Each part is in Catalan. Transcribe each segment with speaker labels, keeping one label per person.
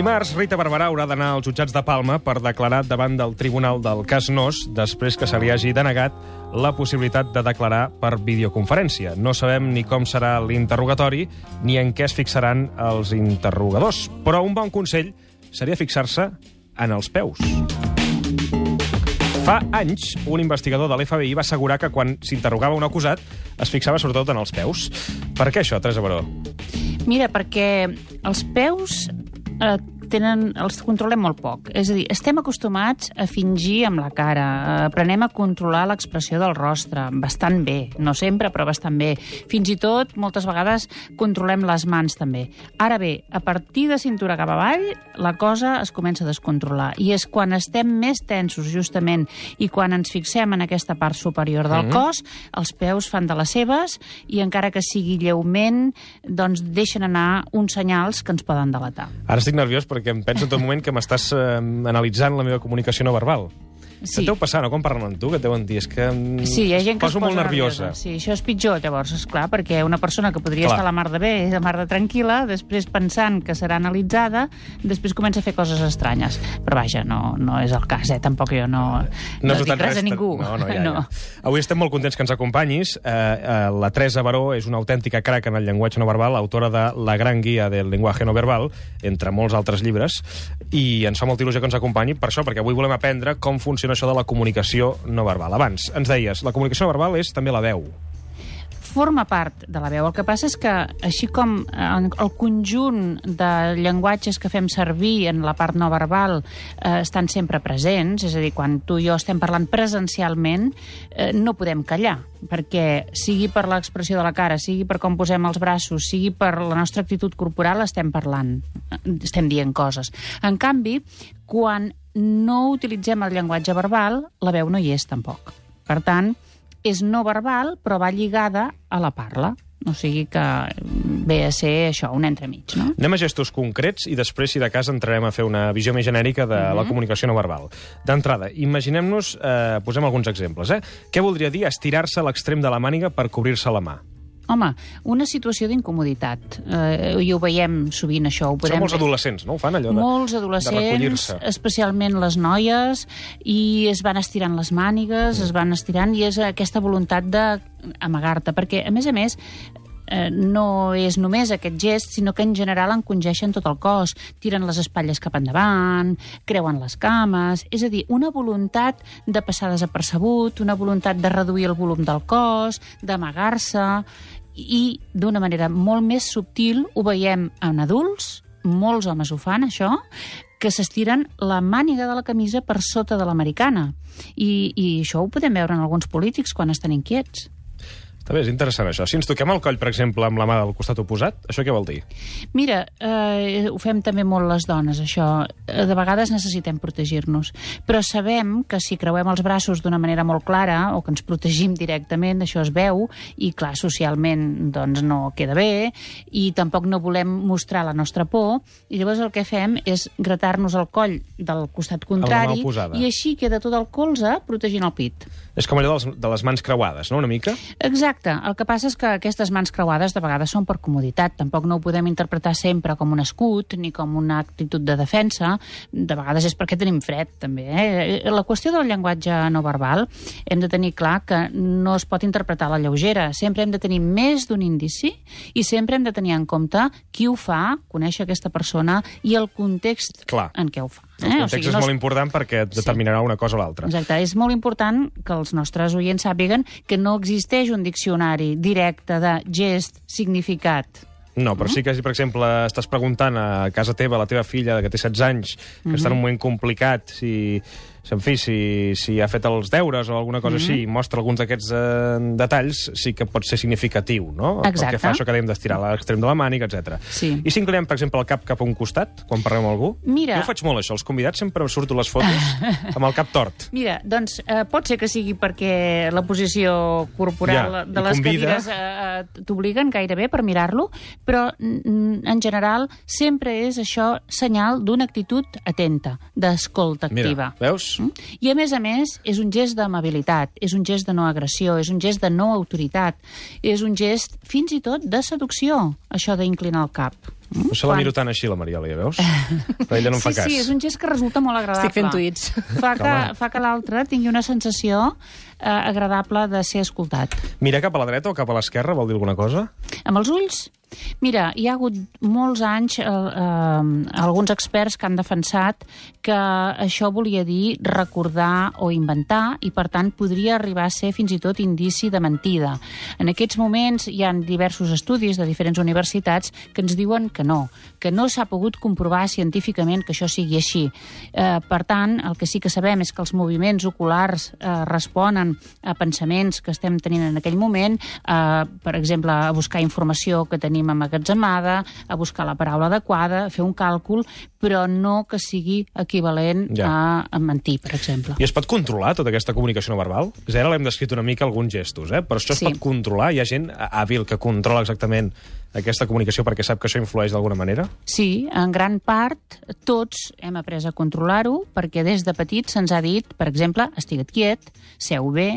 Speaker 1: Dimarts, Rita Barberà haurà d'anar als jutjats de Palma per declarar davant del Tribunal del Cas Nos després que se li hagi denegat la possibilitat de declarar per videoconferència. No sabem ni com serà l'interrogatori ni en què es fixaran els interrogadors. Però un bon consell seria fixar-se en els peus. Fa anys, un investigador de l'FBI va assegurar que quan s'interrogava un acusat es fixava sobretot en els peus. Per què això, Teresa Baró?
Speaker 2: Mira, perquè els peus eh, tenen, els controlem molt poc. És a dir, estem acostumats a fingir amb la cara, eh, aprenem a controlar l'expressió del rostre, bastant bé, no sempre, però bastant bé. Fins i tot, moltes vegades, controlem les mans també. Ara bé, a partir de cintura cap avall, la cosa es comença a descontrolar. I és quan estem més tensos, justament, i quan ens fixem en aquesta part superior del mm cos, els peus fan de les seves i encara que sigui lleument, doncs deixen anar uns senyals que ens poden delatar.
Speaker 1: Ara estic nerviós perquè em penso en tot moment que m'estàs eh, analitzant la meva comunicació no verbal. Sí. Et deu passar, no?, quan parlen amb tu, que et deuen dir, és que mm,
Speaker 2: sí, hi ha gent que
Speaker 1: poso
Speaker 2: es posa
Speaker 1: molt nerviosa.
Speaker 2: Sí, això és pitjor, llavors, és clar, perquè una persona que podria
Speaker 1: Clar.
Speaker 2: estar a la mar de bé, a la mar de tranquil·la, després pensant que serà analitzada, després comença a fer coses estranyes. Però vaja, no, no és el cas, eh? Tampoc jo no, no,
Speaker 1: has
Speaker 2: dic res a ningú.
Speaker 1: No, no, ja,
Speaker 2: no.
Speaker 1: ja. Avui estem molt contents que ens acompanyis. Eh, eh, la Teresa Baró és una autèntica crac en el llenguatge no verbal, autora de La gran guia del lenguaje no verbal, entre molts altres llibres, i ens fa molta il·lusió que ens acompanyi per això, perquè avui volem aprendre com funciona això de la comunicació no verbal. Abans, ens deies, la comunicació no verbal és també la veu.
Speaker 2: forma part de la veu. El que passa és que, així com el conjunt de llenguatges que fem servir en la part no verbal eh, estan sempre presents, és a dir, quan tu i jo estem parlant presencialment, eh, no podem callar, perquè sigui per l'expressió de la cara, sigui per com posem els braços, sigui per la nostra actitud corporal, estem parlant, estem dient coses. En canvi, quan no utilitzem el llenguatge verbal, la veu no hi és tampoc. Per tant, és no verbal, però va lligada a la parla. O sigui que ve a ser això, un entremig, no?
Speaker 1: Anem a gestos concrets i després, si de cas, entrarem a fer una visió més genèrica de la comunicació no verbal. D'entrada, imaginem-nos, eh, posem alguns exemples, eh? Què voldria dir estirar-se a l'extrem de la màniga per cobrir-se la mà?
Speaker 2: Home, una situació d'incomoditat. Eh, I ho veiem sovint, això. Ho
Speaker 1: Són
Speaker 2: podem
Speaker 1: molts
Speaker 2: ve-
Speaker 1: adolescents, no? Ho fan allò de,
Speaker 2: Molts
Speaker 1: de
Speaker 2: adolescents,
Speaker 1: recollir-se.
Speaker 2: especialment les noies, i es van estirant les mànigues, es van estirant, i és aquesta voluntat d'amagar-te, perquè, a més a més, eh, no és només aquest gest, sinó que en general encongeixen tot el cos, tiren les espatlles cap endavant, creuen les cames... És a dir, una voluntat de passar desapercebut, una voluntat de reduir el volum del cos, d'amagar-se, i d'una manera molt més subtil ho veiem en adults, molts homes ho fan, això, que s'estiren la màniga de la camisa per sota de l'americana. I, I això ho podem veure en alguns polítics quan estan inquiets.
Speaker 1: Està bé, és interessant això. Si ens toquem el coll, per exemple, amb la mà del costat oposat, això què vol dir?
Speaker 2: Mira, eh, ho fem també molt les dones, això. Eh, De vegades necessitem protegir-nos. Però sabem que si creuem els braços d'una manera molt clara o que ens protegim directament, això es veu, i clar, socialment doncs, no queda bé, i tampoc no volem mostrar la nostra por, i llavors el que fem és gratar-nos el coll del costat contrari, i així queda tot el colze protegint el pit.
Speaker 1: És com allò de les, de les mans creuades, no?, una mica?
Speaker 2: Exacte. El que passa és que aquestes mans creuades de vegades són per comoditat. Tampoc no ho podem interpretar sempre com un escut ni com una actitud de defensa. De vegades és perquè tenim fred, també. Eh? La qüestió del llenguatge no verbal hem de tenir clar que no es pot interpretar a la lleugera. Sempre hem de tenir més d'un indici i sempre hem de tenir en compte qui ho fa, conèixer aquesta persona i el context
Speaker 1: Clar.
Speaker 2: en què ho fa.
Speaker 1: El context
Speaker 2: sigui,
Speaker 1: és
Speaker 2: no
Speaker 1: molt important perquè et determinarà una cosa o l'altra.
Speaker 2: Exacte. És molt important que els nostres oients sàpiguen que no existeix un diccionari directe de gest, significat.
Speaker 1: No, però sí que si, per exemple, estàs preguntant a casa teva, a la teva filla, que té 16 anys, que està en un moment complicat, si, en fi, si, si ha fet els deures o alguna cosa així, i mostra alguns d'aquests eh, detalls, sí que pot ser significatiu, no?
Speaker 2: Exacte.
Speaker 1: que fa això que dèiem d'estirar l'extrem de la màniga, etc.
Speaker 2: Sí.
Speaker 1: I si inclinem, per exemple, el cap cap a un costat, quan parlem amb algú?
Speaker 2: Mira-
Speaker 1: Jo faig molt, això. Els convidats sempre surto les fotos amb el cap tort.
Speaker 2: Mira, doncs eh, pot ser que sigui perquè la posició corporal
Speaker 1: Ja,
Speaker 2: de les
Speaker 1: convida.
Speaker 2: cadires eh, eh, t'obliguen gairebé per mirar-lo, però mm, en general sempre és això senyal d'una actitud atenta, d'escolta activa.
Speaker 1: Mira, veus?
Speaker 2: Mm? I a més a més és un gest d'amabilitat, és un gest de no agressió, és un gest de no autoritat, és un gest fins i tot de seducció, això d'inclinar el cap.
Speaker 1: No se la miro tant així, la Mariola, ja veus? Però ella no em fa
Speaker 2: sí,
Speaker 1: cas.
Speaker 2: sí, és un gest que resulta molt agradable.
Speaker 3: Estic fent tuits.
Speaker 2: Fa que,
Speaker 1: Home.
Speaker 2: fa que l'altre tingui una sensació eh, agradable de ser escoltat.
Speaker 1: Mirar cap a la dreta o cap a l'esquerra vol dir alguna cosa?
Speaker 2: Amb els ulls? Mira, hi ha hagut molts anys eh, eh, alguns experts que han defensat que això volia dir recordar o inventar i, per tant, podria arribar a ser fins i tot indici de mentida. En aquests moments hi ha diversos estudis de diferents universitats que ens diuen que no, que no s'ha pogut comprovar científicament que això sigui així. Eh, per tant, el que sí que sabem és que els moviments oculars eh, responen a pensaments que estem tenint en aquell moment, eh, per exemple, a buscar informació que tenim amagatzemada, a buscar la paraula adequada, a fer un càlcul, però no que sigui equivalent
Speaker 1: Ja.
Speaker 2: a, a mentir, per exemple.
Speaker 1: I es pot controlar tota aquesta comunicació no verbal? És ara l'hem descrit una mica alguns gestos, eh? però això es
Speaker 2: Sí.
Speaker 1: pot controlar? Hi ha gent hàbil que controla exactament aquesta comunicació perquè sap que això influeix d'alguna manera?
Speaker 2: Sí, en gran part tots hem après a controlar-ho perquè des de petits se'ns ha dit, per exemple, estigue't quiet, seu bé,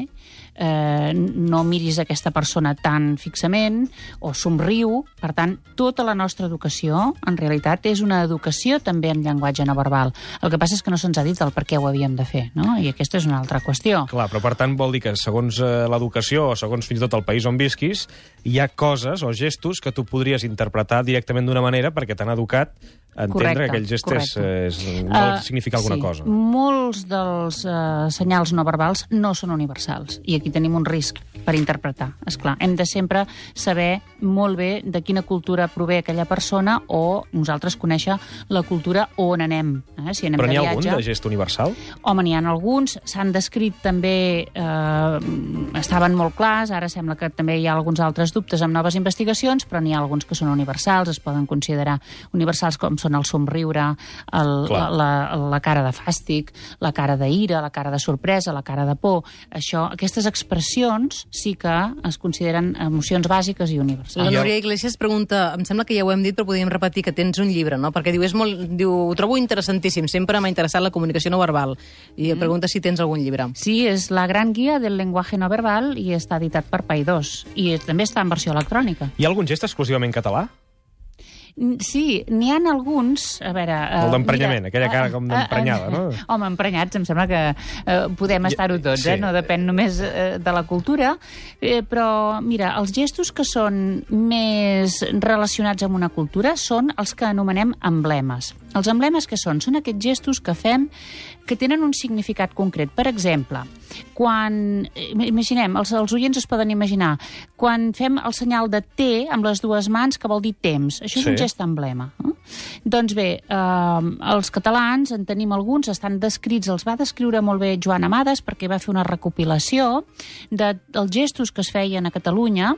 Speaker 2: eh, no miris aquesta persona tan fixament o somriu. Per tant, tota la nostra educació, en realitat, és una educació també en llenguatge no verbal. El que passa és que no se'ns ha dit el per què ho havíem de fer, no? I aquesta és una altra qüestió.
Speaker 1: Clar, però per tant vol dir que segons eh, l'educació o segons fins i tot el país on visquis, hi ha coses o gestos que tu podries interpretar directament d'una manera perquè t'han educat a entendre
Speaker 2: Correcte,
Speaker 1: que aquell gest és,
Speaker 2: correcte.
Speaker 1: és, vol
Speaker 2: Eh,
Speaker 1: significar alguna
Speaker 2: sí.
Speaker 1: cosa.
Speaker 2: Molts dels uh, senyals no verbals no són universals i aquí tenim un risc per interpretar. És clar, hem de sempre saber molt bé de quina cultura prové aquella persona o nosaltres conèixer la cultura on anem. Eh? Si anem
Speaker 1: Però n'hi ha
Speaker 2: viatge...
Speaker 1: algun de gest universal?
Speaker 2: Home, n'hi ha alguns, s'han descrit també, eh, estaven molt clars, ara sembla que també hi ha alguns altres dubtes amb noves investigacions, però n'hi ha alguns que són universals, es poden considerar universals com són el somriure, el,
Speaker 1: Clar.
Speaker 2: la, la, la cara de fàstic, la cara d'ira, la cara de sorpresa, la cara de por. Això, aquestes expressions sí que es consideren emocions bàsiques i universals.
Speaker 3: La Núria Iglesias pregunta, em sembla que ja ho hem dit, però podríem repetir que tens un llibre, no? Perquè diu, és molt, diu, ho trobo interessantíssim, sempre m'ha interessat la comunicació no verbal. I mm. pregunta si tens algun llibre.
Speaker 2: Sí, és la gran guia del llenguatge no verbal i està editat per Paidós. I també està en versió electrònica.
Speaker 1: Hi ha algun gest exclusivament català?
Speaker 2: Sí, n'hi han alguns... A veure... eh,
Speaker 1: El d'emprenyament, aquella cara
Speaker 2: eh,
Speaker 1: com
Speaker 2: eh,
Speaker 1: d'emprenyada, no?
Speaker 2: Home, emprenyats, em sembla que eh, podem estar-ho tots,
Speaker 1: sí.
Speaker 2: eh? No depèn només eh, de la cultura. Eh, però, mira, els gestos que són més relacionats amb una cultura són els que anomenem emblemes. Els emblemes que són? Són aquests gestos que fem que tenen un significat concret. Per exemple, quan... eh, Imaginem, els, els oients es poden imaginar, quan fem el senyal de T amb les dues mans, que vol dir temps. Això és
Speaker 1: Sí.
Speaker 2: un gest emblema. Eh? Doncs bé, eh, els catalans, en tenim alguns, estan descrits, els va descriure molt bé Joan Amades, perquè va fer una recopilació de, dels gestos que es feien a Catalunya,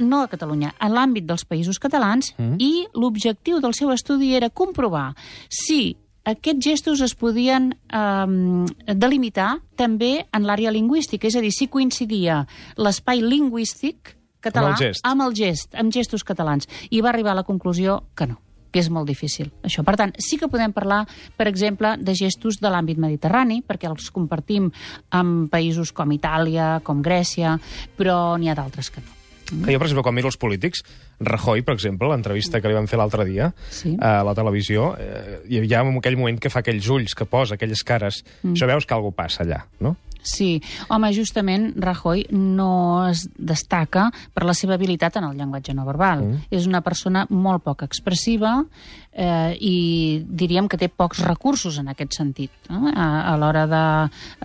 Speaker 2: no a Catalunya, en l'àmbit dels països catalans, mm. i l'objectiu del seu estudi era comprovar si aquests gestos es podien eh, delimitar també en l'àrea lingüística, és a dir, si coincidia l'espai lingüístic català
Speaker 1: Amb el gest.
Speaker 2: amb el gest, amb gestos catalans. I va arribar a la conclusió que no que és molt difícil, això. Per tant, sí que podem parlar, per exemple, de gestos de l'àmbit mediterrani, perquè els compartim amb països com Itàlia, com Grècia, però n'hi ha d'altres que no.
Speaker 1: Que jo, per exemple, quan miro els polítics, Rajoy, per exemple, l'entrevista que li van fer l'altre dia
Speaker 2: Sí.
Speaker 1: a la televisió, eh, hi ha en aquell moment que fa aquells ulls, que posa aquelles cares, mm. això veus que alguna passa allà, no?
Speaker 2: Sí, home, justament Rajoy no es destaca per la seva habilitat en el llenguatge no verbal. Mm. És una persona molt poc expressiva eh, i diríem que té pocs recursos en aquest sentit. Eh? A, a l'hora de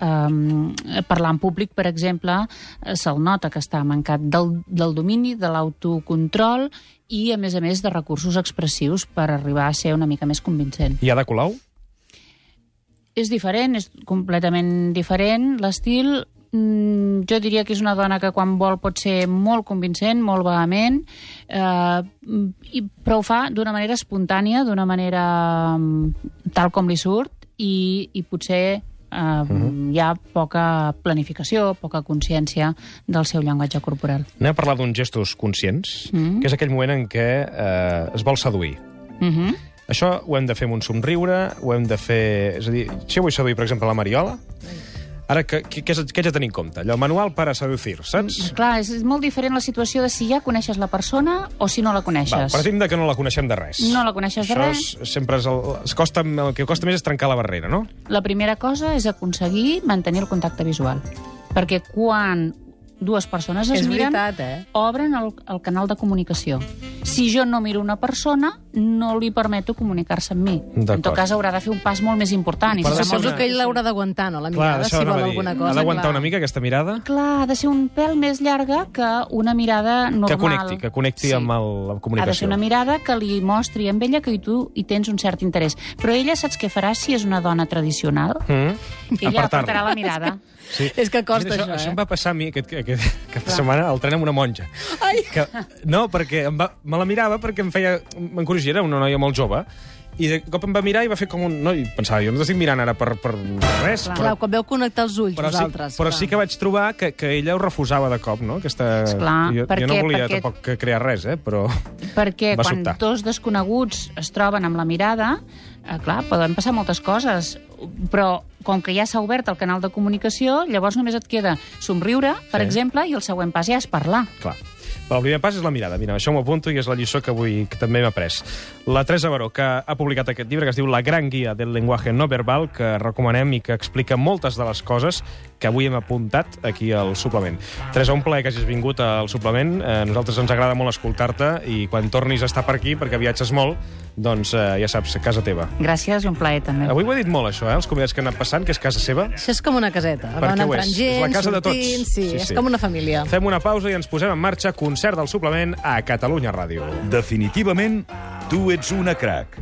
Speaker 2: eh, parlar en públic, per exemple, eh, se'l nota que està mancat del, del domini, de l'autocontrol i, a més a més, de recursos expressius per arribar a ser una mica més convincent.
Speaker 1: I Ada Colau?
Speaker 2: És diferent, és completament diferent. L'estil, mm, jo diria que és una dona que quan vol pot ser molt convincent, molt vehement, eh, i, però ho fa d'una manera espontània, d'una manera mm, tal com li surt, i, i potser eh, uh -huh. hi ha poca planificació, poca consciència del seu llenguatge corporal.
Speaker 1: Anem a parlar d'uns gestos conscients, mm. que és aquell moment en què eh, es vol seduir.
Speaker 2: Uh -huh.
Speaker 1: Això ho hem de fer amb un somriure, ho hem de fer... És a dir, si jo vull seduir, per exemple, la Mariola, Ara, què, què, què, haig de tenir en compte? Allò, manual para seducir, saps?
Speaker 2: Clar, és molt diferent la situació de si ja coneixes la persona o si no la
Speaker 1: Va,
Speaker 2: coneixes.
Speaker 1: partim de que no la coneixem de res.
Speaker 2: No la coneixes de
Speaker 1: Això
Speaker 2: res.
Speaker 1: És, sempre és el, es costa, el que costa més és trencar la barrera, no?
Speaker 2: La primera cosa és aconseguir mantenir el contacte visual. Perquè quan dues persones es
Speaker 3: És
Speaker 2: miren,
Speaker 3: veritat, eh?
Speaker 2: obren el, el canal de comunicació. Si jo no miro una persona, no li permeto comunicar-se amb mi. En tot cas, haurà de fer un pas molt més important. I serà
Speaker 1: ser
Speaker 2: molt
Speaker 3: Suposo
Speaker 1: una-
Speaker 3: que ell l'haurà d'aguantar, no? La
Speaker 1: Clar,
Speaker 3: mirada,
Speaker 1: això
Speaker 3: si vol alguna cosa.
Speaker 1: Ha d'aguantar
Speaker 3: clar.
Speaker 1: una mica aquesta mirada?
Speaker 2: Clar, ha de ser un pèl més llarga que una mirada normal.
Speaker 1: Que connecti, que connecti amb el, la
Speaker 2: Ha de ser
Speaker 1: comunicació.
Speaker 2: una mirada que li mostri amb ella que tu hi tens un cert interès. Però ella saps què farà si és una dona tradicional?
Speaker 1: Mm?
Speaker 2: Ella apartarà la mirada.
Speaker 1: Sí.
Speaker 3: És que costa,
Speaker 1: Mira,
Speaker 3: això,
Speaker 1: Això
Speaker 3: eh?
Speaker 1: em va passar a mi aquest, aquest, aquesta setmana al tren amb una monja.
Speaker 3: Ai.
Speaker 1: Que, no, perquè em va, me la mirava perquè em feia... M'encorogia, era una noia molt jove, i de cop em va mirar i va fer com un... No, i pensava, jo no t'estic mirant ara per, per res,
Speaker 2: Clar.
Speaker 1: però,
Speaker 3: Clar, quan veu connectar els ulls,
Speaker 1: però, sí,
Speaker 3: vosaltres.
Speaker 1: però
Speaker 3: clar.
Speaker 1: sí que vaig trobar que, que ella ho refusava de cop, no? Aquesta...
Speaker 2: Esclar,
Speaker 1: jo,
Speaker 2: per
Speaker 1: jo no volia
Speaker 2: Perquè-
Speaker 1: tampoc crear res, eh? Però...
Speaker 2: Perquè quan dos desconeguts es troben amb la mirada, eh, clar, poden passar moltes coses, però com que ja s'ha obert el canal de comunicació, llavors només et queda somriure, per
Speaker 1: Sí.
Speaker 2: exemple, i el següent pas ja és parlar.
Speaker 1: Clar. Però el primer pas és la mirada. Mira, això m'ho apunto i és la lliçó que avui que també m'ha après. La Teresa Baró, que ha publicat aquest llibre que es diu La gran guia del lenguaje no verbal, que recomanem i que explica moltes de les coses que avui hem apuntat aquí al suplement. Teresa, un plaer que hagis vingut al suplement. Eh, a nosaltres ens agrada molt escoltar-te i quan tornis a estar per aquí, perquè viatges molt, doncs eh, ja saps, casa teva.
Speaker 2: Gràcies i un plaer, també.
Speaker 1: Avui ho he dit molt, això, eh? Els convidats que han anat passant, que és casa seva.
Speaker 3: Això és com una caseta.
Speaker 1: Perquè
Speaker 3: Van
Speaker 1: ho
Speaker 3: entrant
Speaker 1: és.
Speaker 3: gent,
Speaker 1: És la casa de tots.
Speaker 3: sortint, Sí,
Speaker 1: Sí,
Speaker 3: és
Speaker 1: sí.
Speaker 3: com una família.
Speaker 1: Fem una pausa i ens posem en marxa concert del suplement a Catalunya Ràdio.
Speaker 4: Definitivament, tu ets una crac.